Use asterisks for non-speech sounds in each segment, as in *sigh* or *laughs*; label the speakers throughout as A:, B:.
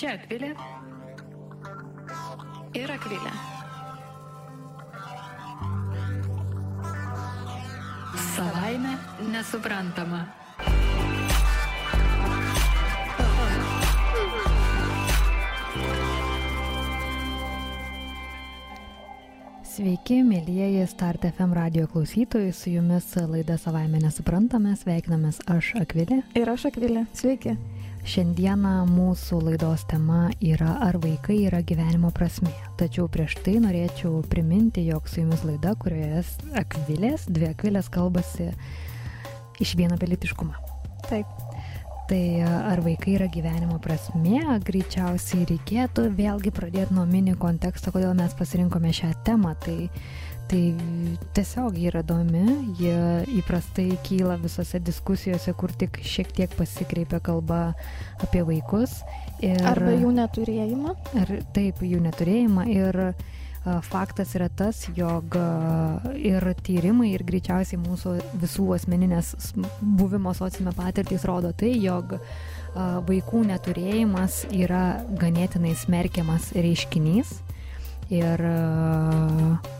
A: Čia Akvilė ir Akvilė. Savaime nesuprantama.
B: Sveiki, mėlyjeji Start FM radio klausytojai, su jumis laida savaime nesuprantame, sveikinamės aš Akvilė.
C: Ir aš Akvilė. Sveiki.
B: Šiandieną mūsų laidos tema yra ar vaikai yra gyvenimo prasmė. Tačiau prieš tai norėčiau priminti, jog su jumis laida, kurioje Akvilės, dvi Akvilės kalbasi iš vieno pilietiškumą.
C: Taip.
B: Tai ar vaikai yra gyvenimo prasmė, greičiausiai reikėtų vėlgi pradėti nuo mini konteksto, kodėl mes pasirinkome šią temą. Tai, tai tiesiog yra įdomi, jie įprastai kyla visose diskusijose, kur tik šiek tiek pasikreipia kalba apie vaikus.
C: Ir, Arba jų neturėjimą.
B: Ir taip, jų neturėjimą. Ir faktas yra tas, jog ir tyrimai, ir greičiausiai mūsų visų asmeninės buvimo sociume patirtys rodo tai, jog vaikų neturėjimas yra ganėtinai smerkiamas reiškinys. Ir uh,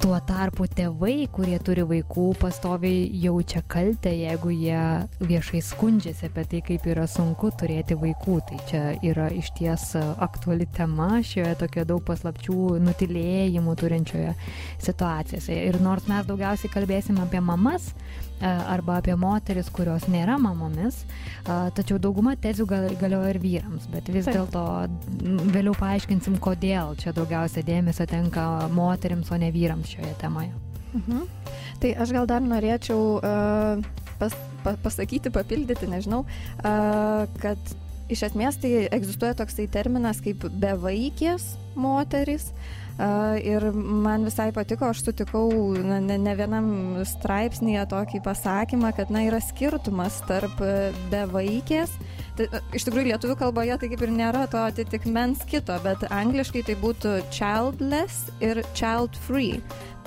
B: Tuo tarpu tėvai, kurie turi vaikų, pastoviai jaučia kaltę, jeigu jie viešai skundžiasi apie tai, kaip yra sunku turėti vaikų. Tai čia yra iš ties aktuali tema šioje tokio daug paslapčių nutilėjimų turinčioje situacijose. Ir nors mes daugiausiai kalbėsime apie mamas, arba apie moteris, kurios nėra mamomis, e, tačiau dauguma tezių galioja ir vyrams, bet vis dėlto vėliau paaiškinsim, kodėl čia daugiausia dėmesio tenka moteriams, o ne vyrams šioje temoje.
C: Mhm. Tai aš gal dar norėčiau uh, pas, pa, pasakyti, papildyti, nežinau, uh, kad iš esmės tai egzistuoja toksai terminas kaip bevaikės moteris. Uh, Ir man visai patiko, aš sutikau na, ne, ne vienam straipsnėje tokį pasakymą, kad na, yra skirtumas tarp e, bevaikės. Tai, e, iš tikrųjų, lietuvių kalboje tai kaip ir nėra to atitikmens kito, bet angliškai tai būtų childless ir child free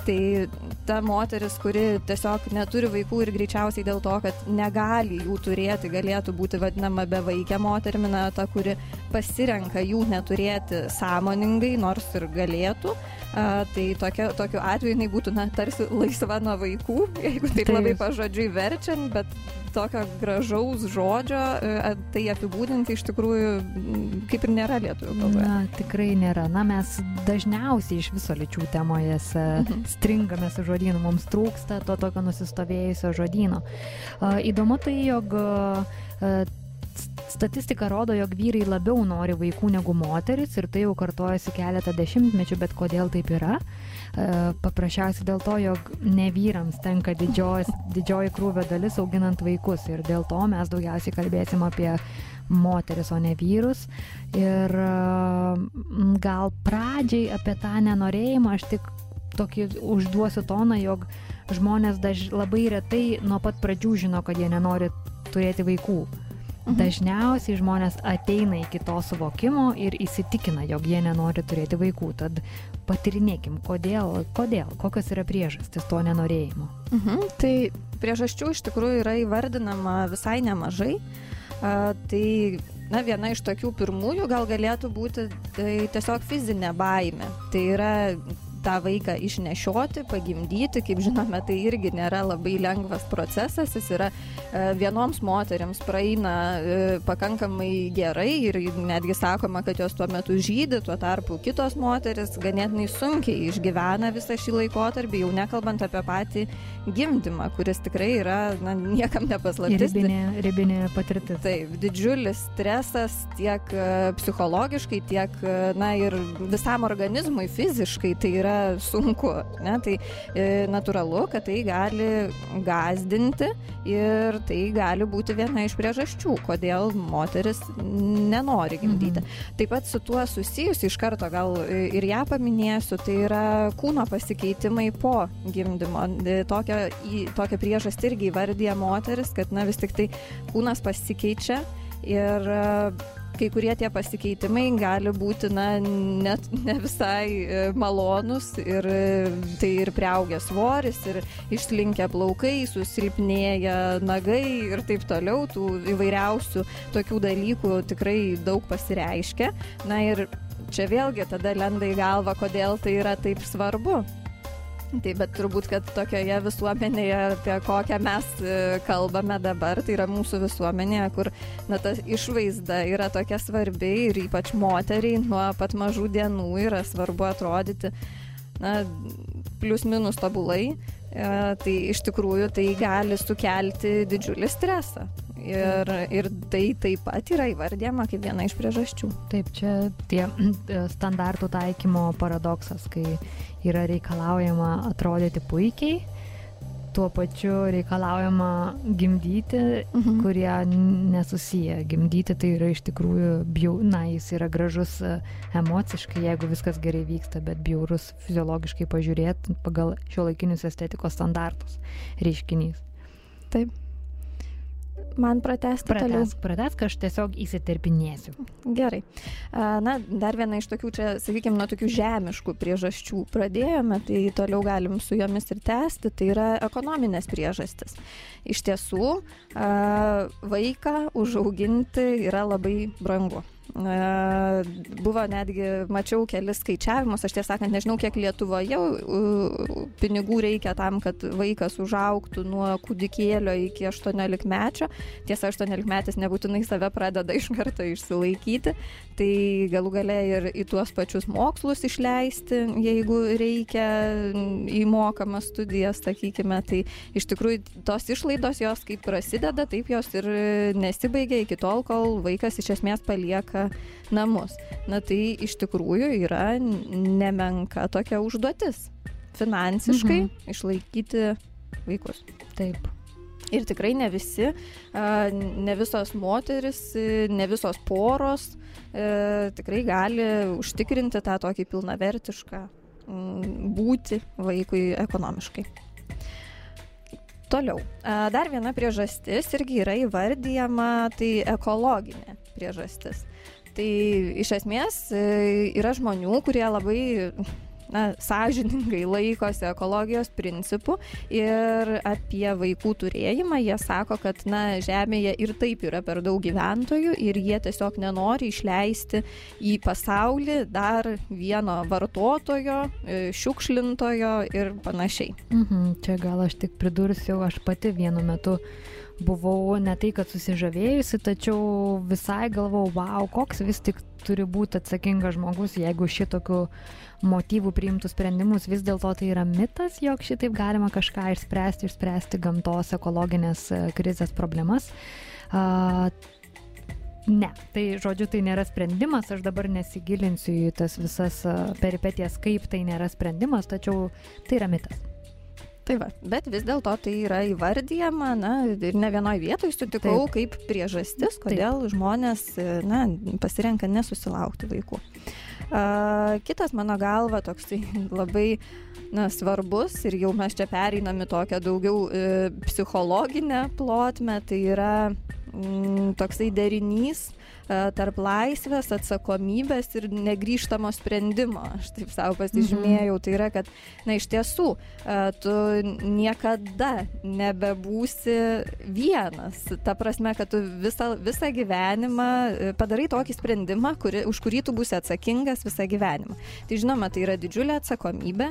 C: tai ta moteris, kuri tiesiog neturi vaikų ir greičiausiai dėl to, kad negali jų turėti, galėtų būti vadinama bevaikė moterimi, na, ta, kuri pasirenka jų neturėti sąmoningai, nors ir galėtų. A, tai tokia, tokiu atveju jinai būtų, na, tarsi laisva nuo vaikų, jeigu taip tai labai pažodžiui verčiant, bet tokio gražaus žodžio e, tai apibūdinti iš tikrųjų kaip ir nėra lietuvių kalboje.
B: Na, tikrai nėra. Na, mes dažniausiai iš viso lyčių temoje mhm. stringame su žodynu, mums trūksta to tokio nusistovėjusio žodyno. Įdomu tai, jog Statistika rodo, jog vyrai labiau nori vaikų negu moteris ir tai jau kartojasi keletą dešimtmečių, bet kodėl taip yra? E, paprasčiausiai dėl to, jog ne vyrams tenka didžios, didžioji krūvio dalis auginant vaikus ir dėl to mes daugiausiai kalbėsim apie moteris, o ne vyrus. Ir e, gal pradžiai apie tą nenorėjimą aš tik tokį užduosiu toną, jog žmonės daž, labai retai nuo pat pradžių žino, kad jie nenori turėti vaikų. Mhm. Dažniausiai žmonės ateina iki to suvokimo ir įsitikina, jog jie nenori turėti vaikų. Tad patirinėkim, kodėl, kodėl, kokios yra priežastis to nenorėjimo.
C: Mhm. Tai priežasčių iš tikrųjų yra įvardinama visai nemažai. Uh, tai na, viena iš tokių pirmųjų gal galėtų būti tai tiesiog fizinė baime. Tai yra tą vaiką išnešioti, pagimdyti, kaip žinome, tai irgi nėra labai lengvas procesas, jis yra e, vienoms moteriams praeina e, pakankamai gerai ir netgi sakoma, kad jos tuo metu žydi, tuo tarpu kitos moteris ganėtinai sunkiai išgyvena visą šį laikotarpį, jau nekalbant apie patį gimdymą, kuris tikrai yra na, niekam nepaslaptis.
B: Ribinė, ribinė patirtis.
C: Taip, didžiulis stresas tiek e, psichologiškai, tiek na, ir visam organizmui fiziškai tai yra yra sunku. Ne? Tai e, natūralu, kad tai gali gazdinti ir tai gali būti viena iš priežasčių, kodėl moteris nenori gimdyti. Mhm. Taip pat su tuo susijusi iš karto gal ir ją paminėsiu, tai yra kūno pasikeitimai po gimdymo. E, tokią, tokią priežastį irgi įvardyja moteris, kad na vis tik tai kūnas pasikeičia ir kai kurie tie pasikeitimai gali būti, na, net ne visai e, malonus ir e, tai ir prieaugę svoris, ir išslinkę plaukai, susilpnėję nagai ir taip toliau, tų įvairiausių tokių dalykų tikrai daug pasireiškia. Na ir čia vėlgi tada lenda į galvą, kodėl tai yra taip svarbu. Taip, bet turbūt, kad tokioje visuomenėje, apie kokią mes e, kalbame dabar, tai yra mūsų visuomenėje, kur na, ta išvaizda yra tokia svarbi ir ypač moteriai nuo pat mažų dienų yra svarbu atrodyti na, plius minus tobulai, e, tai iš tikrųjų tai gali sukelti didžiulį stresą. Ir, ir tai taip pat yra įvardėma kaip viena iš priežasčių.
B: Taip, čia tie *clears throat* standartų taikymo paradoksas, kai yra reikalaujama atrodyti puikiai, tuo pačiu reikalaujama gimdyti, mhm. kurie nesusiję. Gimdyti tai yra iš tikrųjų, bjau, na, jis yra gražus e, emociškai, jeigu viskas gerai vyksta, bet bjaurus fiziologiškai pažiūrėti pagal šio laikinius estetikos standartus reiškinys.
C: Taip man pratesti
B: pratesk,
C: toliau?
B: Pratesk, aš tiesiog įsiterpinėsiu.
C: Gerai. Na, dar viena iš tokių, čia, sakykime, nuo tokių žemiškų priežasčių pradėjome, tai toliau galim su jomis ir tęsti, tai yra ekonominės priežastis. Iš tiesų, vaiką užauginti yra labai brangu. Buvo netgi, mačiau kelis skaičiavimus, aš tiesą sakant, nežinau, kiek Lietuvoje pinigų reikia tam, kad vaikas užauktų nuo kūdikėlio iki 18 mečio. Tiesa, 18 metais nebūtinai save pradeda iš karto išsilaikyti, tai galų gale ir į tuos pačius mokslus išleisti, jeigu reikia įmokamas studijas, sakykime, tai iš tikrųjų tos išlaidos jos kaip prasideda, taip jos ir nesibaigia iki tol, kol vaikas iš esmės palieka namus. Na tai iš tikrųjų yra nemenka tokia užduotis finansiškai mhm. išlaikyti vaikus.
B: Taip.
C: Ir tikrai ne visi, ne visos moteris, ne visos poros e, tikrai gali užtikrinti tą tokį pilnavertišką būti vaikui ekonomiškai. Toliau. Dar viena priežastis irgi yra įvardyjama, tai ekologinė priežastis. Tai iš esmės e, yra žmonių, kurie labai na, sąžiningai laikosi ekologijos principų ir apie vaikų turėjimą jie sako, kad na, Žemėje ir taip yra per daug gyventojų ir jie tiesiog nenori išleisti į pasaulį dar vieno vartotojo, e, šiukšlintojo ir panašiai.
B: Mhm, čia gal aš tik pridursiu, aš pati vienu metu buvau ne tai, kad susižavėjusi, tačiau visai galvau, wow, koks vis tik turi būti atsakingas žmogus, jeigu šitokiu motyvų priimtų sprendimus, vis dėlto tai yra mitas, jog šitaip galima kažką išspręsti, išspręsti gamtos ekologinės e, krizės problemas. Uh, Ne, tai žodžiu, tai nėra sprendimas, aš dabar nesigilinsiu į tas visas peripetijas, kaip tai nėra sprendimas, tačiau tai yra mitas.
C: Tai va, bet vis dėlto tai yra įvardyjama, na, ir ne vienoje vietoje sutikau Taip. kaip priežastis, kodėl Taip. žmonės, na, pasirenka nesusilaukti vaikų. Uh, kitas mano galva toksai *laughs* labai na, svarbus ir jau mes čia pereiname tokią daugiau e, psichologinę plotmę, tai yra mm, toksai derinys tarp laisvės, atsakomybės ir negryžtamo sprendimo. Aš taip savo pasižymėjau. Mhm. Tai yra, kad, na, iš tiesų, e, tu niekada nebebūsi vienas. Ta prasme, kad tu visą, visą gyvenimą e, padarai tokį sprendimą, kuri, už kurį tu būsi atsakingas visą gyvenimą. Tai žinoma, tai yra didžiulė atsakomybė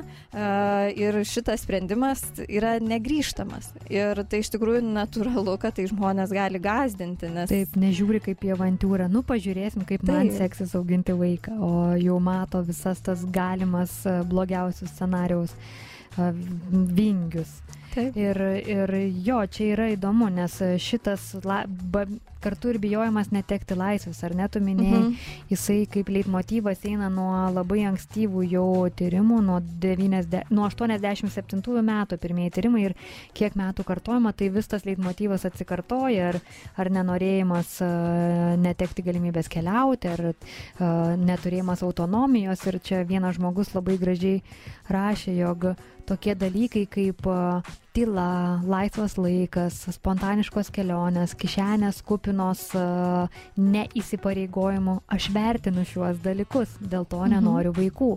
C: ir šitas sprendimas yra negryžtamas. Ir tai iš tikrųjų natūralu, kad tai žmonės gali gazdinti. Nes...
B: Taip, nežiūri kaip į avantūrą yra, nu pažiūrėsim, kaip man Taip. seksis auginti vaiką, o jau mato visas tas galimas e, blogiausius scenarijaus e, vingius. Taip. Ir, ir jo, čia yra įdomu, nes šitas la, ba, kartu ir bijojimas netekti laisvės, ar net tu minėjai, mhm. jisai kaip leitmotyvas eina nuo labai ankstyvų jau tyrimų, nuo, 90, nuo 87 metų pirmieji tyrimai ir kiek metų kartojama, tai vis tas leitmotyvas atsikartoja, ar, ar nenorėjimas uh, netekti galimybės keliauti, ar uh, neturėjimas autonomijos. Ir čia vienas žmogus labai gražiai rašė, jog tokie dalykai kaip uh, tyla, laisvas laikas, spontaniškos kelionės, kišenės kupinos uh, neįsipareigojimų. Aš vertinu šiuos dalykus, dėl to nenoriu vaikų.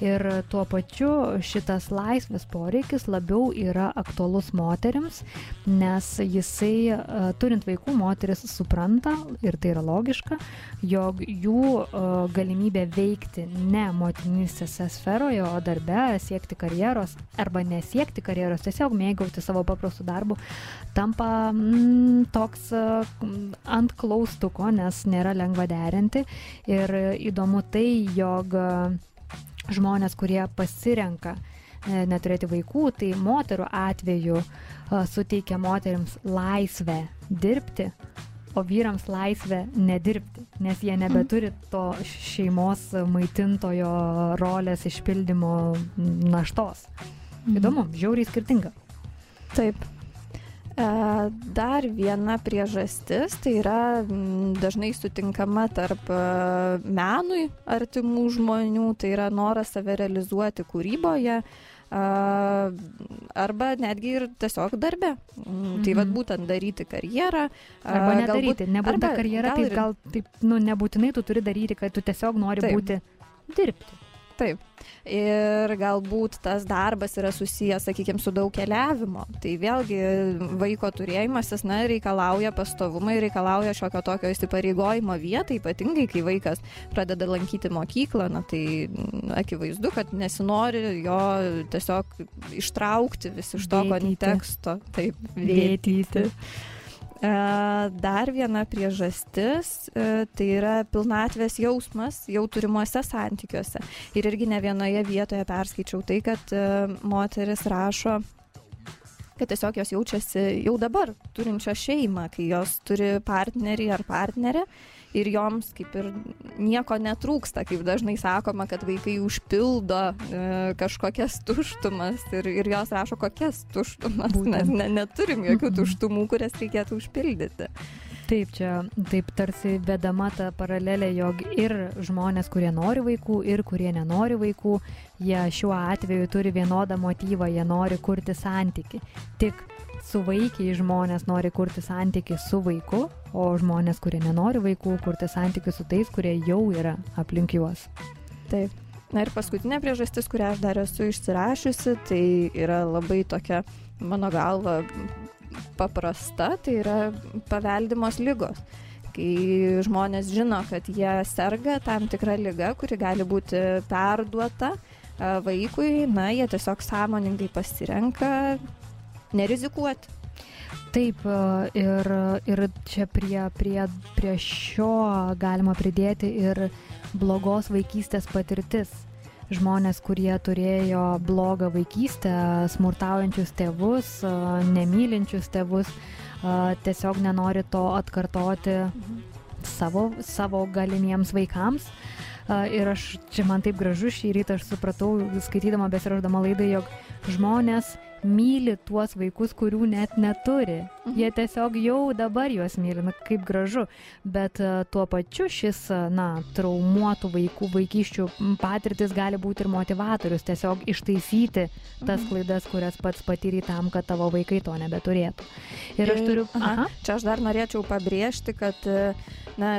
B: Ir tuo pačiu šitas laisvės poreikis labiau yra aktualus moteriams, nes jisai, uh, turint vaikų, moteris supranta, ir tai yra logiška, jog jų uh, galimybė veikti ne motinystės sferoje, o darbe, siekti karjeros arba nesiekti karjeros, tiesiog mėgauti savo paprastų darbų, tampa mm, toks mm, ant klaustuko, nes nėra lengva derinti. Ir įdomu tai, jog žmonės, kurie pasirenka e, neturėti vaikų, tai moterų atveju suteikia moteriams laisvę dirbti, o vyrams laisvę nedirbti, nes jie nebeturi to šeimos maitintojo rolės išpildymo naštos. Įdomu, žiauriai skirtinga.
C: Taip. E, dar viena priežastis, tai yra dažnai sutinkama tarp e, menui artimų žmonių, tai yra noras save realizuoti kūryboje, arba netgi ir tiesiog darbe. Mhm. Tai vad būtent daryti karjerą.
B: Arba nedaryti, nebūtinai karjerą, gal tai ir... gal taip, nu, nebūtinai tu turi daryti, kad tu tiesiog nori taip. būti dirbti.
C: Taip. Ir galbūt tas darbas yra susijęs, sakykime, su daug keliavimo. Tai vėlgi vaiko turėjimas, jis, na, reikalauja pastovumą ir reikalauja šiokio tokio įsipareigojimo vietą, ypatingai kai vaikas pradeda lankyti mokyklą, na, tai akivaizdu, kad nesinori jo tiesiog ištraukti vis iš to konteksto. Taip, vėtyti. vėtyti. E, dar viena priežastis e, tai yra pilnatvės jausmas jau turimuose santykiuose. Ir irgi ne vienoje vietoje perskaičiau tai, kad e, moteris rašo kad tiesiog jos jaučiasi jau dabar turinčio šeimą, kai jos turi partnerį ar partnerę ir joms kaip ir nieko netrūksta, kaip dažnai sakoma, kad vaikai užpildo e, kažkokias tuštumas ir, ir jos rašo, kokias tuštumas, Būtent. mes ne, neturim jokių tuštumų, kurias reikėtų užpildyti.
B: Taip, čia taip tarsi vedama ta paralelė, jog ir žmonės, kurie nori vaikų, ir kurie nenori vaikų, jie šiuo atveju turi vienodą motyvą, jie nori kurti santyki. Tik suvaikiai žmonės nori kurti santyki su vaiku, o žmonės, kurie nenori vaikų, kurti santyki su tais, kurie jau yra aplink juos.
C: Taip. Na ir paskutinė priežastis, kurią aš dar esu išsirašiusi, tai yra labai tokia, mano galva, paprasta, tai yra paveldimos lygos. Kai žmonės žino, kad jie serga tam tikrą lygą, kuri gali būti perduota vaikui, na, jie tiesiog sąmoningai pasirenka nerizikuoti.
B: Taip, e, ir, ir čia prie, prie, prie šio galima pridėti ir blogos vaikystės patirtis. Žmonės, kurie turėjo blogą vaikystę, smurtaujančius tėvus, nemylinčius tėvus, tiesiog nenori to atkartoti savo, savo galimiems vaikams. Ir aš, čia man taip gražu šį rytą aš supratau, skaitydama besiraždama laidą, jog žmonės myli tuos vaikus, kurių net neturi. Mhm. Jie tiesiog jau dabar juos myli, na kaip gražu. Bet uh, tuo pačiu šis, uh, na, traumuotų vaikų, vaikiščių patirtis gali būti ir motivatorius, tiesiog ištaisyti tas mhm. klaidas, kurias pats patyri tam, kad tavo vaikai to nebeturėtų. Ir aš turiu...
C: Aha. Aha. Čia aš dar norėčiau pabrėžti, kad, e, na,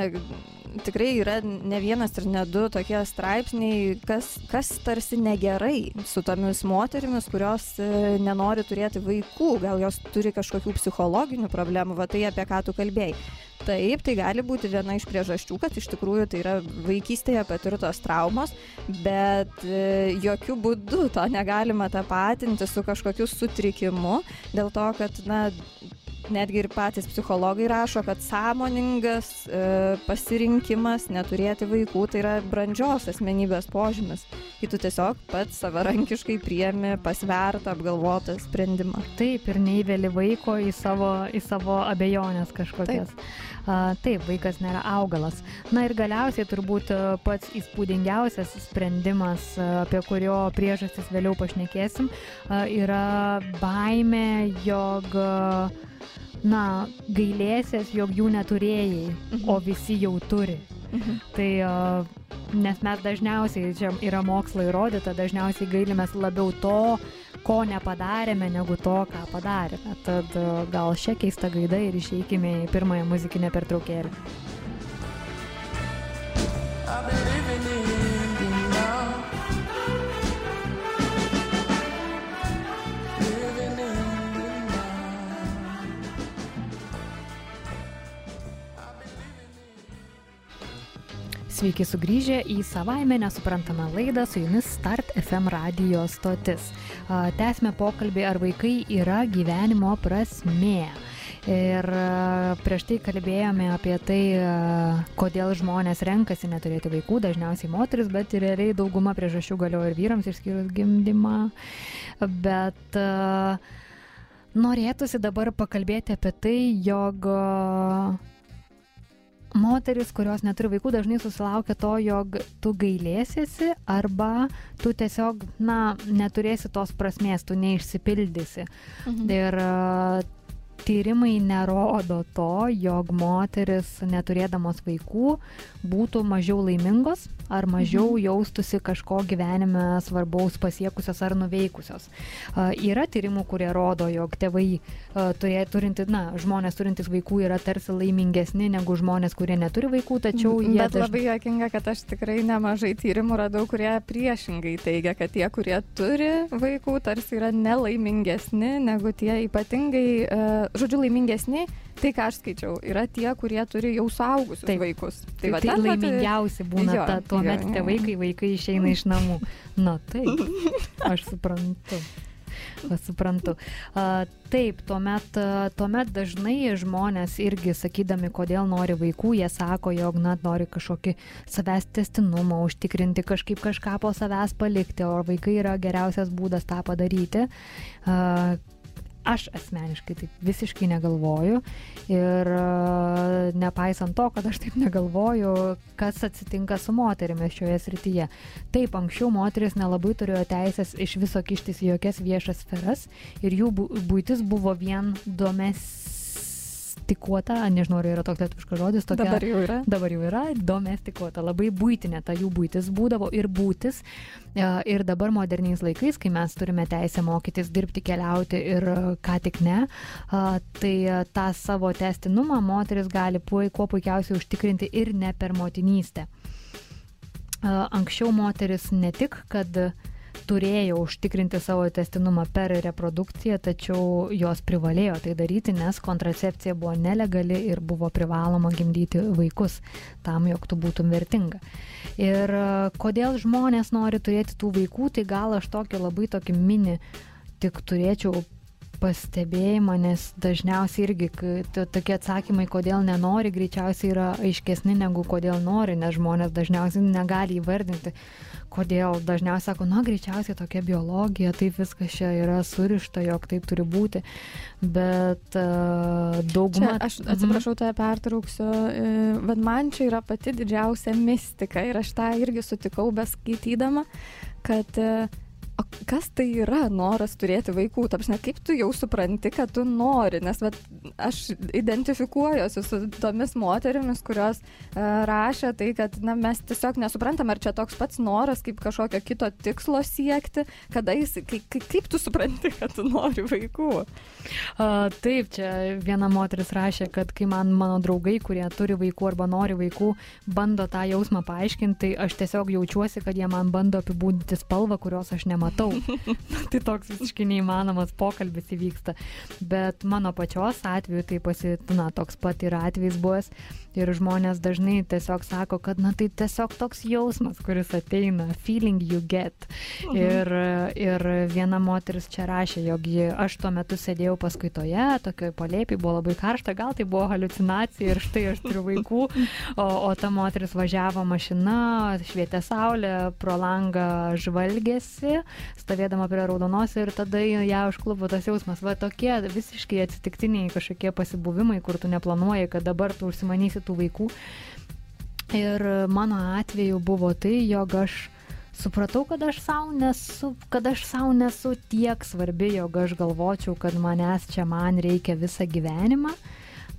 C: tikrai yra ne vienas ir ne du tokie straipsniai, kas, kas tarsi negerai su tomis moterimis, kurios e, nenori turėti vaikų, gal jos turi kažkokių psichologinių problemų, va tai apie ką tu kalbėjai. Taip, tai gali būti viena iš priežasčių, kad iš tikrųjų tai yra vaikystėje patirtos traumos, bet e, jokių būdų to negalima tapatinti su kažkokiu sutrikimu, dėl to, kad, na, netgi ir patys psichologai rašo, kad sąmoningas e, pasirinkimas neturėti vaikų tai yra brandžios asmenybės požymis, kai tu tiesiog pats savarankiškai priemi pasvertą, apgalvotą sprendimą.
B: Taip, ir neįveli vaiko į savo, į savo abejonės kažkokias. Taip. Uh, taip, vaikas nėra augalas. Na ir galiausiai turbūt pats įspūdingiausias sprendimas, apie kurio priežastis vėliau pašnekėsim, uh, yra baime, jog na, gailėsies, jog jų neturėjai, mhm. o visi jau turi. Mhm. Tai, nes mes dažniausiai, čia yra mokslo įrodyta, dažniausiai gailimės labiau to, ko nepadarėme, negu to, ką padarėme. Tad gal šią keistą gaidą ir išeikime į pirmąją muzikinę pertraukėlę. I've been living in Sveiki sugrįžę į savaime nesuprantamą laidą su jumis Start FM radio stotis. Tęsime pokalbį, ar vaikai yra gyvenimo prasmė. Ir prieš tai kalbėjome apie tai, kodėl žmonės renkasi neturėti vaikų, dažniausiai moteris, bet realiai dauguma priežasčių galioja ir vyrams, išskyrus gimdymą. Bet norėtųsi dabar pakalbėti apie tai, jog moteris, kurios neturi vaikų, dažnai susilaukia to, jog tu gailėsiesi arba tu tiesiog, na, neturėsi tos prasmės, tu neišsipildysi. Mhm. Ir tyrimai nerodo to, jog moteris neturėdamos vaikų būtų mažiau laimingos ar mažiau mhm. jaustųsi kažko gyvenime svarbaus pasiekusios ar nuveikusios. Uh, yra tyrimų, kurie rodo, jog tėvai turė, turinti, na, žmonės turintys vaikų yra tarsi laimingesni negu žmonės, kurie neturi vaikų, tačiau jie...
C: Bet daž... labai jokinga, kad aš tikrai nemažai tyrimų radau, kurie priešingai teigia, kad tie, kurie turi vaikų, tarsi yra nelaimingesni negu tie ypatingai, žodžiu, laimingesni Tai, ką aš skaičiau, yra tie, kurie turi jau suaugusius Taip. vaikus.
B: Tai, va, tai laimingiausi būna jo, ta, tuo metu tėvai, kai vaikai išeina iš namų. Na taip, *laughs* aš suprantu. *laughs* Suprantu. Taip, tuomet, tuomet dažnai žmonės irgi sakydami, kodėl nori vaikų, jie sako, jog na, nori kažkokį savęs testinumą, užtikrinti kažkaip kažką po savęs palikti, o vaikai yra geriausias būdas tą padaryti. Aš asmeniškai taip visiškai negalvoju ir uh, nepaisant to, kad aš taip negalvoju, kas atsitinka su moterimis šioje srityje. Taip, anksčiau moteris nelabai turėjo teisės iš viso kištis į jokias viešas sferas ir jų būtis buvo vien domes domestikuota, nežinau, ar yra toks lietuviškas žodis, tokia,
C: dabar jau yra.
B: Dabar jau yra domestikuota, labai būtinė ta jų būtis būdavo ir būtis. E, ir dabar moderniais laikais, kai mes turime teisę mokytis, dirbti, keliauti ir ką tik ne, tai tą savo testinumą moteris gali kuo puikiausiai užtikrinti ir ne per motinystę. Anksčiau moteris ne tik, kad turėjo užtikrinti savo testinumą per reprodukciją, tačiau jos privalėjo tai daryti, nes kontracepcija buvo nelegali ir buvo privaloma gimdyti vaikus tam, jog tu būtum vertinga. Ir e, kodėl žmonės nori turėti tų vaikų, tai gal aš tokį labai tokį mini tik turėčiau pastebėjimą, nes dažniausiai irgi tokie atsakymai, kodėl nenori, greičiausiai yra aiškesni negu kodėl nori, nes žmonės dažniausiai negali įvardinti, kodėl. Dažniausiai sako, na, greičiausiai tokia biologija, taip viskas čia yra surišta, jog taip turi būti, bet uh, dauguma...
C: Čia, aš mhm. atsiprašau, toje pertrauksiu, bet man čia yra pati didžiausia mistika ir aš tą irgi sutikau beskaitydama, kad uh, o kas tai yra noras turėti vaikų? Tapšne, kaip tu jau supranti, kad tu nori? Nes vat, aš identifikuojuosi su tomis moterimis, kurios uh, rašė tai, kad na, mes tiesiog nesuprantam, ar čia toks pats noras, kaip kažkokio kito tikslo siekti, kada jis, kaip, kaip tu supranti, kad tu nori vaikų?
B: Uh, taip, čia viena moteris rašė, kad kai man mano draugai, kurie turi vaikų arba nori vaikų, bando tą jausmą paaiškinti, tai aš tiesiog jaučiuosi, kad jie man bando apibūdinti spalvą, kurios aš nematau matau. *laughs* tai toks visiškai neįmanomas pokalbis įvyksta. Bet mano pačios atveju tai pasitina toks pat yra atvejs buvęs ir žmonės dažnai tiesiog sako, kad na tai tiesiog toks jausmas, kuris ateina, feeling you get. Mhm. Ir, ir viena moteris čia rašė, jog ji, aš tuo metu sėdėjau paskaitoje, tokioje palėpiai, buvo labai karšta, gal tai buvo halucinacija ir štai aš turiu vaikų, o, o ta moteris važiavo mašina, švietė saulė, pro langą žvalgėsi stovėdama prie raudonos ir tada ją užklupo tas jausmas. Va tokie visiškai atsitiktiniai kažkokie pasibuvimai, kur tu neplanuoji, kad dabar tu užsimanysi tų vaikų. Ir mano atveju buvo tai, jog aš supratau, kad aš savo nesu, kad aš savo nesu tiek svarbi, jog aš galvočiau, kad manęs čia man reikia visą gyvenimą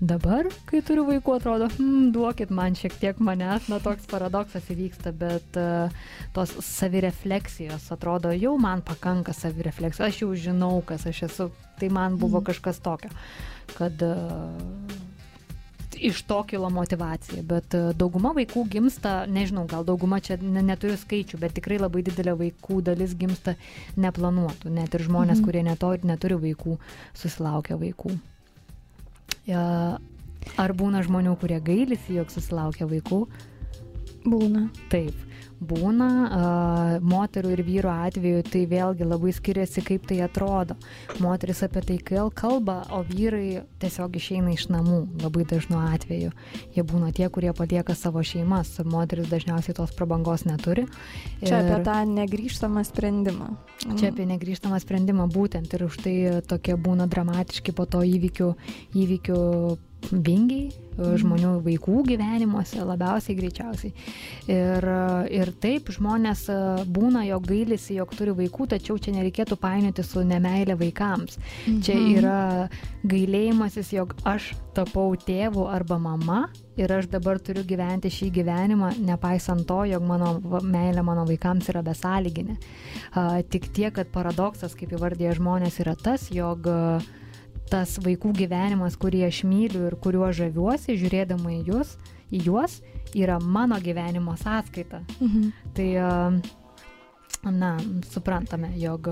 B: Dabar, kai turiu vaikų, atrodo, hmm, duokit man šiek tiek manęs, na toks paradoksas įvyksta, bet uh, tos savirefleksijos atrodo, jau man pakanka savirefleksijos, aš jau žinau, kas aš esu, tai man buvo mm. kažkas tokio, kad uh, iš to kilo motivacija, bet dauguma vaikų gimsta, nežinau, gal dauguma čia ne, neturiu skaičių, bet tikrai labai didelė vaikų dalis gimsta neplanuotų, net ir žmonės, mhm. kurie neturi, neturi vaikų, susilaukia vaikų. Ar būna žmonių, kurie gailisi, jog susilaukia vaikų?
C: Būna.
B: Taip būna moterų ir vyru atveju tai vėlgi labai skiriasi kaip tai atrodo. Moteris apie tai kalba o vyrai tiesiog išeina iš namų labai dažnu atveju. Jie būna tie kurie palieka savo šeimas moteris dažniausiai tos prabangos neturi.
C: Čia ir... apie tą negrįžtamą sprendimą.
B: Čia apie negrįžtamą sprendimą būtent ir už tai tokie būna dramatiški po to įvykių įvykių vingiai e, žmonių vaikų gyvenimuose labiausiai greičiausiai. Ir, ir taip žmonės e, būna, jog gailisi, jog turi vaikų, tačiau čia nereikėtų painioti su nemailė vaikams. Mhm. Čia yra gailėjimasis, jog aš tapau tėvu arba mama ir aš dabar turiu gyventi šį gyvenimą, nepaisant to, jog mano meilė mano vaikams yra besąlyginė. Tik tiek, kad paradoksas, kaip įvardė žmonės, yra tas, jog uh, tas vaikų gyvenimas, kurį aš myliu ir kuriuo žaviuosi, žiūrėdama į juos, į juos yra mano gyvenimo sąskaita. Mhm. Tai, na, suprantame, jog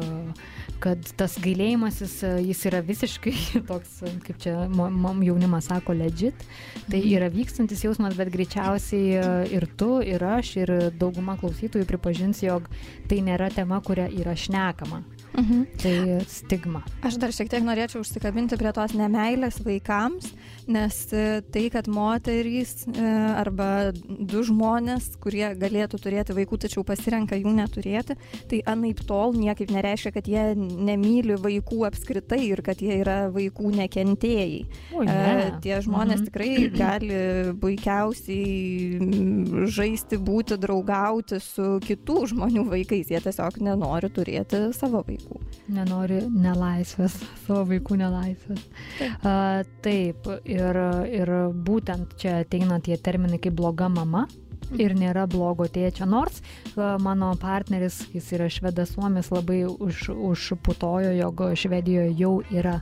B: kad tas gailėjimasis, jis yra visiškai *laughs* toks, kaip čia mom jaunimas sako, legit. Tai mhm. yra vykstantis jausmas, bet greičiausiai ir tu, ir aš, ir dauguma klausytojų pripažins, jog tai nėra tema, kuria yra šnekama. Mhm. Tai stigma.
C: Aš dar šiek tiek norėčiau užsikabinti prie tos nemailės vaikams, nes e, tai, kad moterys e, arba du žmonės, kurie galėtų turėti vaikų, tačiau pasirenka jų neturėti, tai anaip tol niekaip nereiškia, kad jie nemyli vaikų apskritai ir kad jie yra vaikų nekentėjai. O, ne. E, tie žmonės mhm. tikrai gali puikiausiai žaisti, būti, draugauti su kitų žmonių vaikais, jie tiesiog nenori turėti savo vaikų vaikų.
B: Nenori nelaisvės, *laughs* savo vaikų nelaisvės. Taip, uh, taip ir, ir būtent čia ateina tie terminai kaip bloga mama. Ir nėra blogo tėčio, nors uh, mano partneris, jis yra švedas suomis, labai už, užputojo, jog Švedijoje jau yra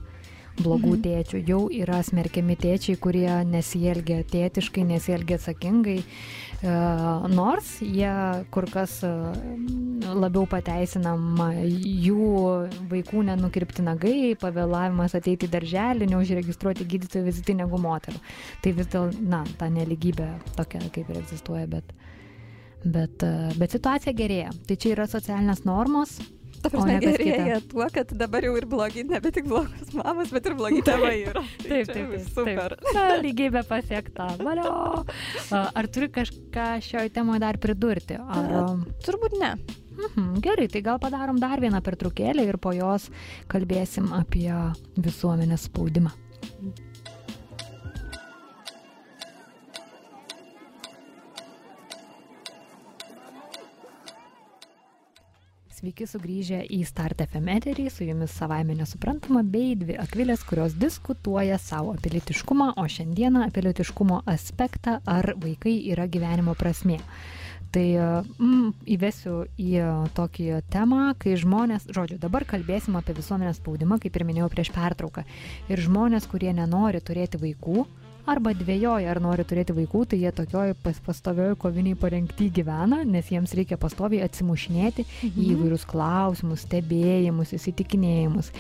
B: blogų mhm. tėčių, jau yra smerkiami tėčiai, kurie nesielgia tėtiškai, nesielgia atsakingai, e, nors jie kur kas e, labiau pateisinama jų vaikų nenukirpti nagai, pavėlavimas ateiti į darželį, neužregistruoti gydytojų vizitai negu moterų. Tai vis dėlto, na, ta neligybė tokia kaip ir egzistuoja, bet, bet, e, bet situacija gerėja. Tai čia yra socialinės normos,
C: Ta prasme, gerėja tuo, kad dabar jau ir blogi, nebe tik blogos mamos, bet ir blogi tėvai yra.
B: taip, taip, taip. Super. Taip. Na, lygybė pasiekta. Valio. Ar turi kažką šioje temoje dar pridurti? Ar...
C: Turbūt ne.
B: Mhm, gerai, tai gal padarom dar vieną pertraukėlę ir po jos kalbėsim apie visuomenės spaudimą. Sveiki sugrįžę į Start FM eterį, su jumis savaime nesuprantama, bei dvi akvilės, kurios diskutuoja savo apie litiškumą, o šiandieną apie litiškumo aspektą, ar vaikai yra gyvenimo prasmė. Tai mm, įvesiu į tokį temą, kai žmonės, žodžiu, dabar kalbėsim apie visuomenės spaudimą, kaip ir minėjau prieš pertrauką. Ir žmonės, kurie nenori turėti vaikų, arba dvėjoja, ar nori turėti vaikų, tai jie tokioj pas, pastovioj koviniai parengti gyvena, nes jiems reikia pastoviai atsimušinėti mhm. į įvairius klausimus, stebėjimus, įsitikinėjimus.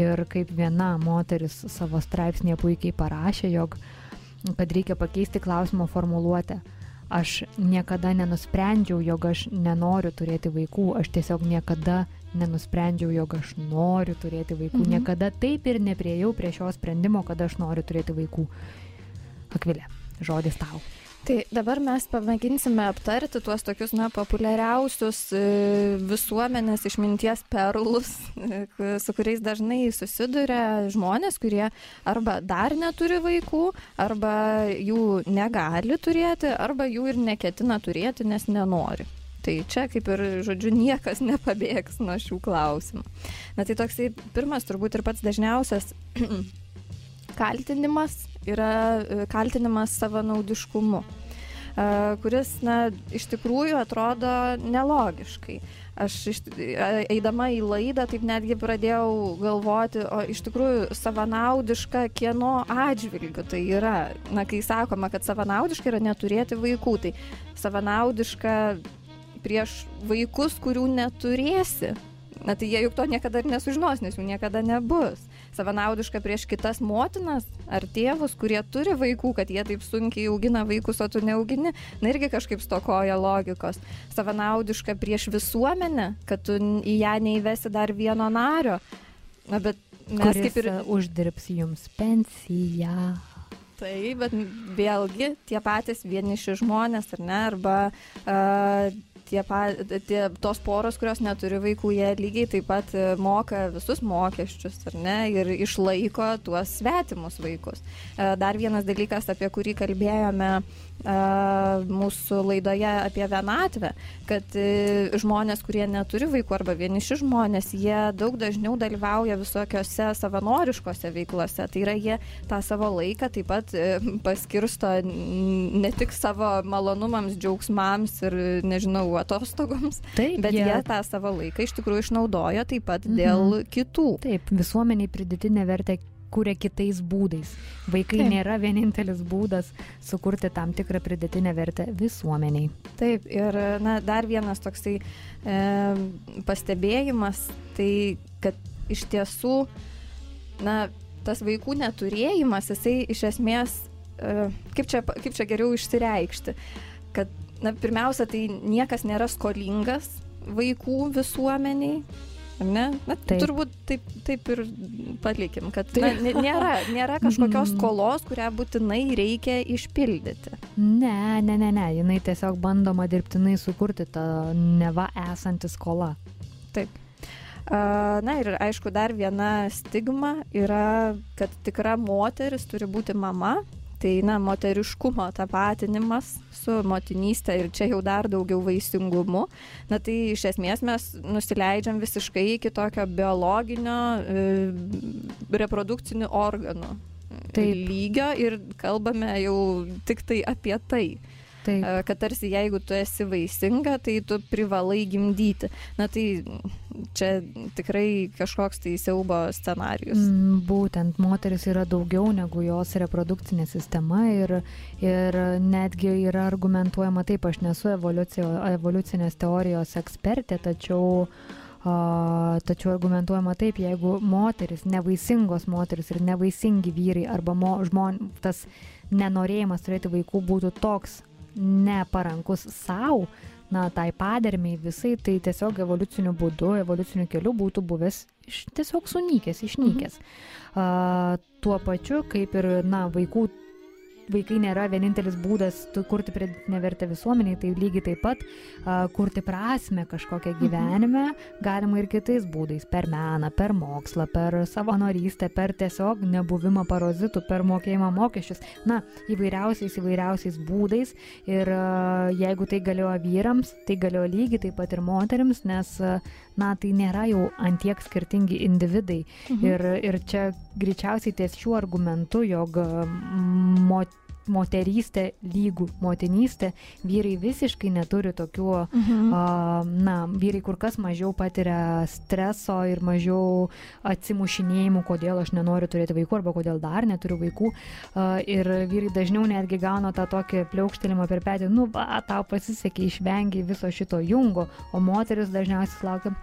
B: Ir kaip viena moteris savo straipsnėje puikiai parašė, jog kad reikia pakeisti klausimo formuluotę. Aš niekada nenusprendžiau, jog aš nenoriu turėti vaikų, aš tiesiog niekada nenusprendžiau, jog aš noriu turėti vaikų, mhm. niekada taip ir nepriejau prie šio sprendimo, kad aš noriu turėti vaikų. Akvilė, žodis tau.
C: Tai dabar mes pamėginsime aptarti tuos tokius, na, populiariausius e, visuomenės išminties perlus, e, su kuriais dažnai susiduria žmonės, kurie arba dar neturi vaikų, arba jų negali turėti, arba jų ir neketina turėti, nes nenori. Tai čia kaip ir, žodžiu, niekas nepabėgs nuo šių klausimų. Na tai toksai pirmas turbūt ir pats dažniausias *clears throat* kaltinimas yra e, kaltinimas savanaudiškumu, e, kuris, na, iš tikrųjų atrodo nelogiškai. Aš e, eidama į laidą taip netgi pradėjau galvoti, o iš tikrųjų savanaudiška kieno atžvilgiu tai yra. Na, kai sakoma, kad savanaudiška yra neturėti vaikų, tai savanaudiška prieš vaikus, kurių neturėsi. Na tai jie juk to niekada ir nesužinos, nes jų niekada nebus savanaudiška prieš kitas motinas ar tėvus, kurie turi vaikų, kad jie taip sunkiai augina vaikus, o tu neaugini, na irgi kažkaip stokoja logikos. Savanaudiška prieš visuomenę, kad tu į ją neįvesi dar vieno nario. Na, bet mes kaip ir...
B: e, uždirbs jums pensiją.
C: Taip, bet vėlgi tie patys vieniši žmonės, ar ne, arba uh, tie, pa, tie tos poros, kurios neturi vaikų, jie lygiai taip pat e, moka visus mokesčius, ar ne, ir išlaiko tuos svetimus vaikus. Uh, dar vienas dalykas, apie kurį kalbėjome mūsų laidoje apie vienatvę, kad e, žmonės, kurie neturi vaikų arba vieniši žmonės, jie daug dažniau dalyvauja visokiose savanoriškose veiklose. Tai yra, jie tą savo laiką taip pat e, paskirsto ne tik savo malonumams, džiaugsmams ir, nežinau, atostogoms,
B: Taip,
C: bet
B: jie-
C: jie tą savo laiką iš tikrųjų išnaudoja taip pat
B: Mhm.
C: dėl kitų.
B: Taip, visuomeniai pridėtinę vertę kuria kitais būdais. Vaikai
C: Taip.
B: nėra vienintelis būdas sukurti tam tikrą pridėtinę vertę visuomeniai.
C: Taip, ir na, dar vienas toksai e, pastebėjimas, tai kad iš tiesų, na, tas vaikų neturėjimas, jisai iš esmės, e, kaip, čia, kaip čia geriau išsireikšti, kad, na, pirmiausia, tai niekas nėra skolingas vaikų visuomeniai. Ar Ne? Na,
B: Taip.
C: turbūt taip, taip ir palikim, kad na, *laughs* nė- nėra, nėra kažkokios
B: Mhm.
C: skolos, kurią būtinai reikia išpildyti.
B: Ne, ne, ne, ne, jinai tiesiog bandoma dirbtinai sukurti tą neva esantį skolą.
C: A, Na ir aišku, dar viena stigma yra, kad tikra moteris turi būti mama. Tai, na, moteriškumo tapatinimas su motinystė ir čia jau dar daugiau vaisingumu. Na, tai iš esmės mes nusileidžiam visiškai iki tokio biologinio e, reprodukcinių organų
B: Taip.
C: lygio ir kalbame jau tik tai apie tai.
B: Taip,
C: E, kad tarsi jeigu tu esi vaisinga, tai tu privalai gimdyti. Na tai čia tikrai kažkoks tai siaubo scenarius.
B: Mm, Būtent moteris yra daugiau negu jos reprodukcinė sistema ir, ir netgi yra argumentuojama taip, aš nesu evoliucinės teorijos ekspertė, tačiau, tačiau argumentuojama taip, jeigu moteris, nevaisingos moteris ir nevaisingi vyrai arba mo, žmon, tas nenorėjimas turėti vaikų būtų toks neparankus savo, na, tai padermiai visai, tai tiesiog evoliuciniu būdu, evoliuciniu keliu būtų buvęs iš, tiesiog sunykęs, išnykęs. A, tuo pačiu, kaip ir, na, vaikų, vaikai nėra vienintelis būdas kurti pridėtinę vertę visuomeniai, tai lygiai taip pat a, kurti prasme kažkokią gyvenime galima ir kitais būdais - per meną, per mokslą, per savanorystę, per tiesiog nebuvimą parazitų, per mokėjimą mokesčius, na, įvairiausiais, įvairiausiais būdais ir a, jeigu tai galioja vyrams, tai galioja lygiai taip pat ir moteriams, nes, a, na, tai nėra jau antiek skirtingi individai.
C: Mhm.
B: Ir, ir čia greičiausiai ties šiuo argumentu, jog mo, moterystė lygų motinystė, vyrai visiškai neturi tokių,
C: Mhm.
B: a, na, vyrai kur kas mažiau patiria streso ir mažiau atsimušinėjimų, kodėl aš nenoriu turėti vaikų arba kodėl dar neturiu vaikų. A, ir vyrai dažniau netgi gauna tą tokį pliaukštelimą per petį, nu, va, tau pasisekė išvengiai viso šito jungo, o moteris dažniausiai laukia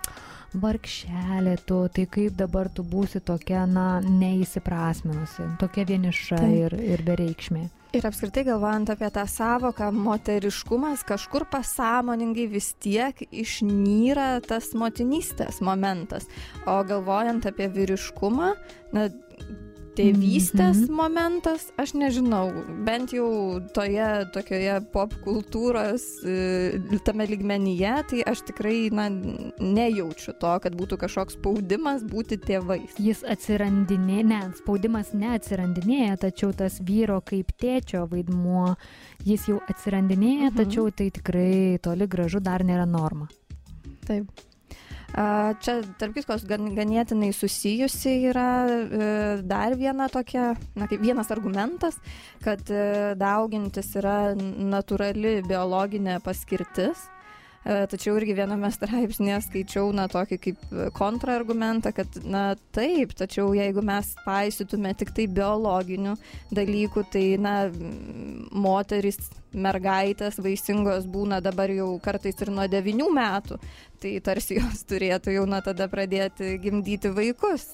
B: vargšelė tu, tai kaip dabar tu būsi tokia, na, neįsiprasminusi, tokia vieniša
C: Taip.
B: ir, ir bereikšmė.
C: Ir apskritai galvojant apie tą savoką moteriškumas, kažkur pasąmoningai vis tiek išnyra tas motinystės momentas. O galvojant apie vyriškumą, na, tėvystės
B: Mhm.
C: mhm. momentas, aš nežinau, bent jau toje tokioje pop kultūros e, tame ligmenyje, tai aš tikrai, na, nejaučiu to, kad būtų kažkoks spaudimas būti tėvais.
B: Jis atsirandinėja, ne, spaudimas neatsirandinėja, tačiau tas vyro kaip tėčio vaidmuo, jis jau atsirandinėja,
C: Mhm.
B: tačiau tai tikrai toli gražu dar nėra norma.
C: Taip. Čia, tarp kitkos, gan, ganėtinai susijusi yra e, dar viena tokia, na, kaip vienas argumentas, kad e, daugintis yra natūrali biologinė paskirtis. E, tačiau irgi viename straipsnėje skaičiau, na, tokį kaip kontrargumentą, kad, na, taip, tačiau jeigu mes paisytume tik tai biologinių dalykų, tai, na, moteris mergaitės vaisingos būna dabar jau kartais ir nuo 9 metų, tai tarsi jos turėtų jau nuo tada pradėti gimdyti vaikus.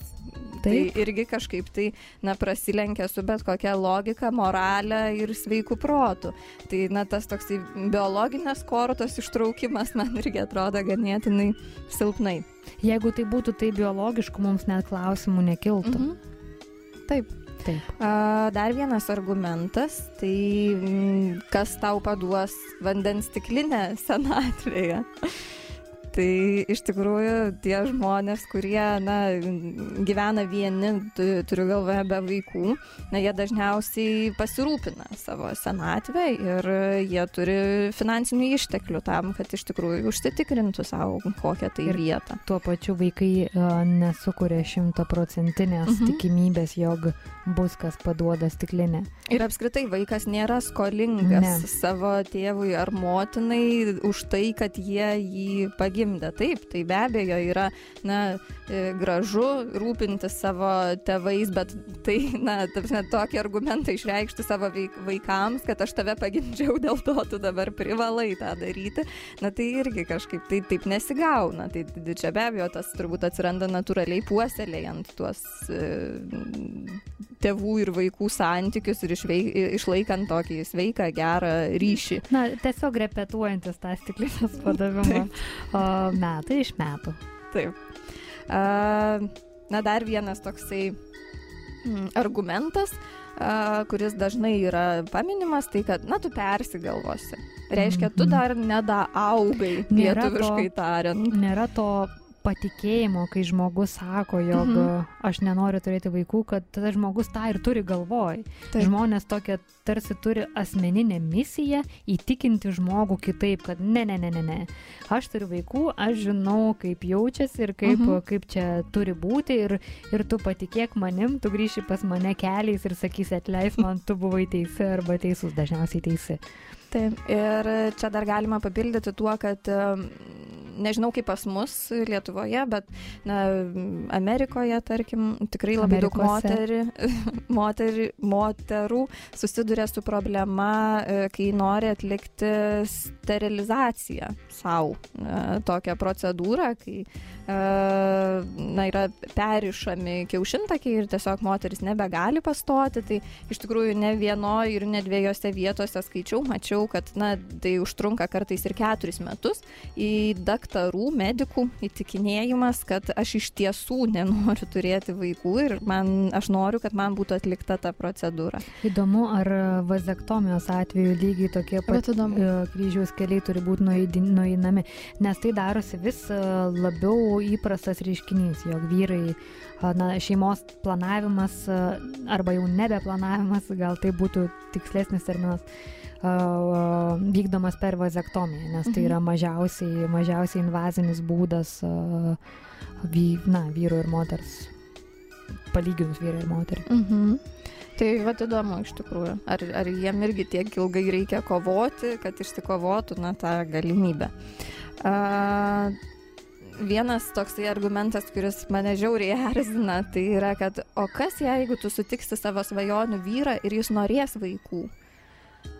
C: Tai Taip. Tai irgi kažkaip tai, na, prasilenkia su bet kokia logika, moralė ir sveikų protų. Tai, na, tas toksai biologinės kortos ištraukimas man irgi atrodo ganėtinai silpnai.
B: Jeigu tai būtų tai biologiška, mums net klausimų nekiltų.
C: Mhm. Taip. Taip. A, dar vienas argumentas, tai m, kas tau paduos vandens stiklinę senatvėje tai iš tikrųjų tie žmonės, kurie na, gyvena vieni, turiu galvoje be vaikų, na, jie dažniausiai pasirūpina savo senatvę ir jie turi finansinių išteklių tam, kad iš tikrųjų užsitikrintų savo kokią tai vietą.
B: Tuo pačiu vaikai uh, nesukuria šimtaprocentinės mhm. tikimybės, jog bus kas paduoda stiklinę.
C: Ir apskritai vaikas nėra skolingas ne. savo tėvui ar motinai už tai, kad jie jį pagimdė gimdė. Taip, tai be abejo yra, na, e, gražu rūpintis savo tėvais, bet tai, na, tarpsime, tokį argumentą išreikšti savo vaikams, kad aš tave pagimdžiau, dėl to tu dabar privalai tą daryti, na, tai irgi kažkaip tai taip nesigauna. Tai čia be abejo tas turbūt atsiranda natūraliai puoselėjant tuos e, tėvų ir vaikų santykius ir išveik, išlaikant tokį sveiką, gerą ryšį.
B: Na, tiesiog repetuojantis tą stiklinės *laughs* padavimą metai iš metų.
C: Taip. Na, dar vienas toksai mm, argumentas, kuris dažnai yra paminimas, tai kad, na, tu persigalvosi. Reiškia, tu mhm. dar nedaaugai, lietuviškai tariant.
B: Nėra to patikėjimo, kai žmogus sako, jog mhm. aš nenoriu turėti vaikų, kad tada žmogus tą ir turi galvoj. Taip. Žmonės tokia tarsi turi asmeninę misiją įtikinti žmogų kitaip, kad ne, ne, ne, ne, ne. Aš turiu vaikų, aš žinau, kaip jaučiasi ir kaip, mhm. kaip čia turi būti ir, ir tu patikėk manim, tu grįši pas mane keliais ir sakysi, atleis man, tu buvai teisi arba teisus, dažniausiai teisi.
C: Taip, ir čia dar galima papildyti tuo, kad nežinau kaip pas mus Lietuvoje, bet na, Amerikoje, tarkim, tikrai labai Amerikose. daug moterį, *laughs* moterį, moterų susiduria su problema, e, kai nori atlikti sterilizaciją savo. E, tokią procedūrą, kai e, na, yra perišami kiaušintakiai ir tiesiog moteris nebegali pastoti. Tai iš tikrųjų ne vienoje ir ne dviejose vietose skaičiau, mačiau, kad na, tai užtrunka kartais ir keturis metus. Į daktarų, medikų įtikinėjimas, kad aš iš tiesų nenoriu turėti vaikų ir man, aš noriu, kad man būtų atlikta ta procedūra.
B: Įdomu, ar vazektomijos atveju lygiai tokie pat e, kryžiaus keliai turi būti nueinami, nes tai darosi vis e, labiau įprastas reiškinys, jog vyrai na, šeimos planavimas arba jau nebeplanavimas, gal tai būtų tikslesnis terminas, vykdomas per vazektomiją, nes tai yra mhm. mažiausiai, mažiausiai invazinis būdas na, vyru ir moters, palyginus vyru ir moterį.
C: Mhm. Tai vad įdomu iš tikrųjų, ar, ar jiem irgi tiek ilgai reikia kovoti, kad išsikovotų na, tą galimybę. Uh, vienas toksai argumentas, kuris mane žiauriai erzina, tai yra, kad o kas jeigu tu sutiksi savo svajonių vyrą ir jis norės vaikų?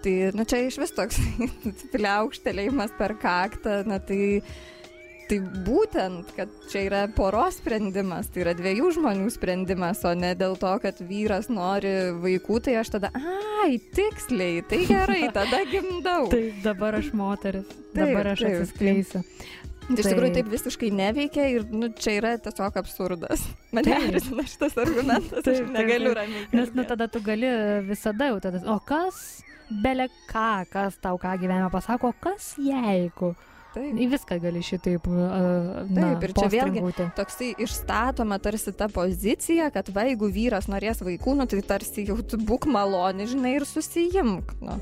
C: Tai, nu, čia iš vis toks *laughs* pliaukštelėjimas per kaktą, na tai, tai būtent, kad čia yra poros sprendimas, tai yra dviejų žmonių sprendimas, o ne dėl to, kad vyras nori vaikų, tai aš tada, ai, tiksliai, tai gerai, *laughs* tada gimdau.
B: Taip, dabar aš moteris, dabar aš taip, atsiskleisiu.
C: Tai iš tikrųjų taip visiškai neveikia ir nu, čia yra tiesiog absurdas. *laughs* Mane erzina šitas argumentas, taip, aš negaliu ramiai.
B: Nes nu, tada tu gali visada jau tada, o kas, belė ką, kas tau ką gyvenime pasako, kas jeigu.
C: Taip.
B: Į viską gali šitaip. Uh,
C: Taip, ir čia vėlgi toksai išstatoma tarsi ta pozicija, kad va, jeigu vyras norės vaikų, nu, tai tarsi jau tu būk maloni, žinai, ir susijimk. Nu.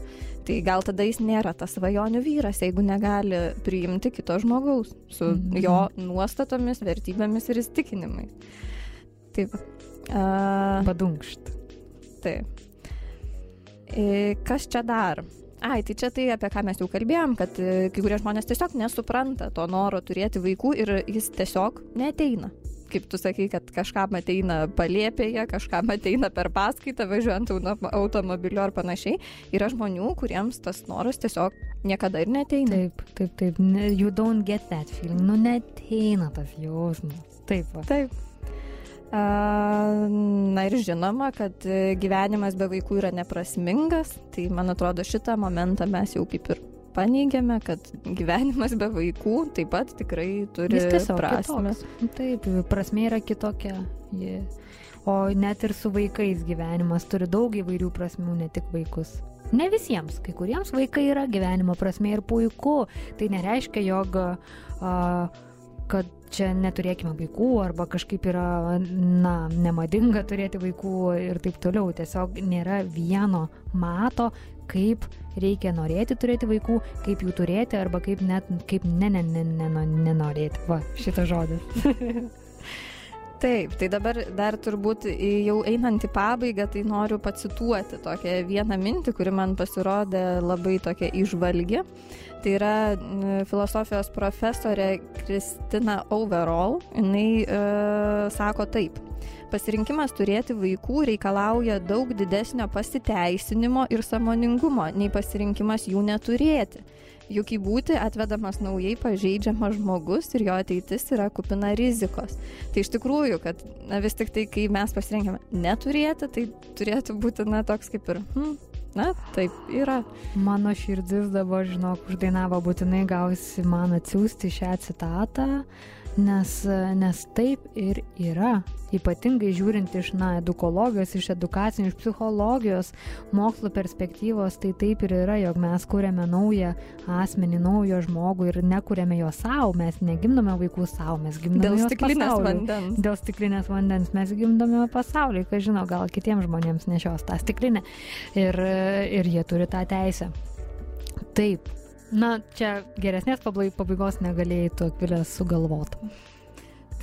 C: Tai gal tada jis nėra tas svajonių vyras, jeigu negali priimti kito žmogaus su
B: Mhm.
C: jo nuostatomis, vertybėmis ir įstikinimais. Taip. Uh,
B: Padunkšt.
C: Taip. Kas čia dar? Ai, tai čia tai, apie ką mes jau kalbėjom, kad e, kai kurie žmonės tiesiog nesupranta to noro turėti vaikų ir jis tiesiog neteina. Kaip tu sakai, kad kažkam ateina palėpėje, kažkam ateina per paskaitą, važiuojant auto- automobiliu ar panašiai. Yra žmonių, kuriems tas noras tiesiog niekada ir neteina.
B: Taip, taip, taip. You don't get that feeling. Nu, neteina tas jausmas. Taip. Va.
C: Taip. A, Na ir žinoma, kad gyvenimas be vaikų yra neprasmingas, tai man atrodo šitą momentą mes jau kaip ir paneigėme, kad gyvenimas be vaikų taip pat tikrai turi prasme.
B: kitoks. Taip, prasme yra kitokia. O net ir su vaikais gyvenimas turi daug įvairių prasmių, ne tik vaikus. Ne visiems, kai kuriems vaikai yra gyvenimo prasme ir puiku. Tai nereiškia, jog, a, kad čia neturėkime vaikų arba kažkaip yra, na, nemadinga turėti vaikų ir taip toliau. Tiesiog nėra vieno mato, kaip reikia norėti turėti vaikų, kaip jų turėti arba kaip net, kaip ne, ne, ne, ne, ne, nenorėti. Va, šitas žodis. *laughs*
C: Taip, tai dabar dar turbūt jau einant į pabaigą, tai noriu pacituoti tokią vieną mintį, kuri man pasirodė labai tokia išvalgi. Tai yra filosofijos profesorė Kristina Overall. Jis e, sako taip. Pasirinkimas turėti vaikų reikalauja daug didesnio pasiteisinimo ir samoningumo, nei pasirinkimas jų neturėti. Juk į būti atvedamas naujai pažeidžiamas žmogus ir jo ateitis yra kupina rizikos. Tai iš tikrųjų, kad na, vis tik tai, kai mes pasirinkėme neturėti, tai turėtų būti, na, toks kaip ir, hm, na, taip yra.
B: Mano širdis dabar, žinok, uždainavo būtinai gausi man atsiųsti šią citatą, nes, nes taip ir yra. Ypatingai žiūrint iš, na, edukologijos, iš edukacinių, iš psichologijos, mokslo perspektyvos, tai taip ir yra, jog mes kūrėme naują asmenį, naują žmogų ir nekūrėme jo savo, mes negimdome vaikų savo, mes gimdome
C: Dėl stiklinės
B: pasauliui.
C: vandens.
B: Dėl stiklinės vandens mes gimdome pasaulyje, kas žino, gal kitiems žmonėms nešios tą stiklinę ir, ir jie turi tą teisę. Taip, na, čia geresnės pabai- pabaigos negalėjai tu akvilės sugalvoti.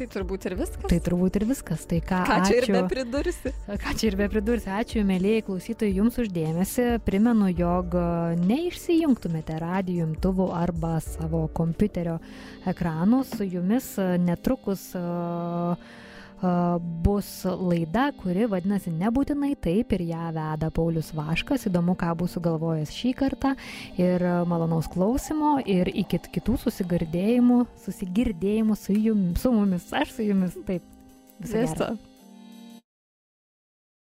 C: Tai turbūt ir viskas.
B: Tai turbūt ir viskas. Tai ką,
C: Ką čia ir
B: ačiū.
C: be pridursi?
B: Ką čia ir be pridursi, ačiū, mėlyjei klausytojai, jums uždėmesi. Primenu, jog e, neišsijungtumėte radijų imtuvų arba savo kompiuterio ekranų. Su jumis e, netrukus e, bus laida, kuri vadinasi Nebūtinai taip ir ją veda Paulius Vaškas. Įdomu, ką bus sugalvojęs šį kartą. Ir malonaus klausimo ir iki kitų susigirdėjimų, susigirdėjimų su jumis, su mumis, aš su jumis. Taip.
C: Viso.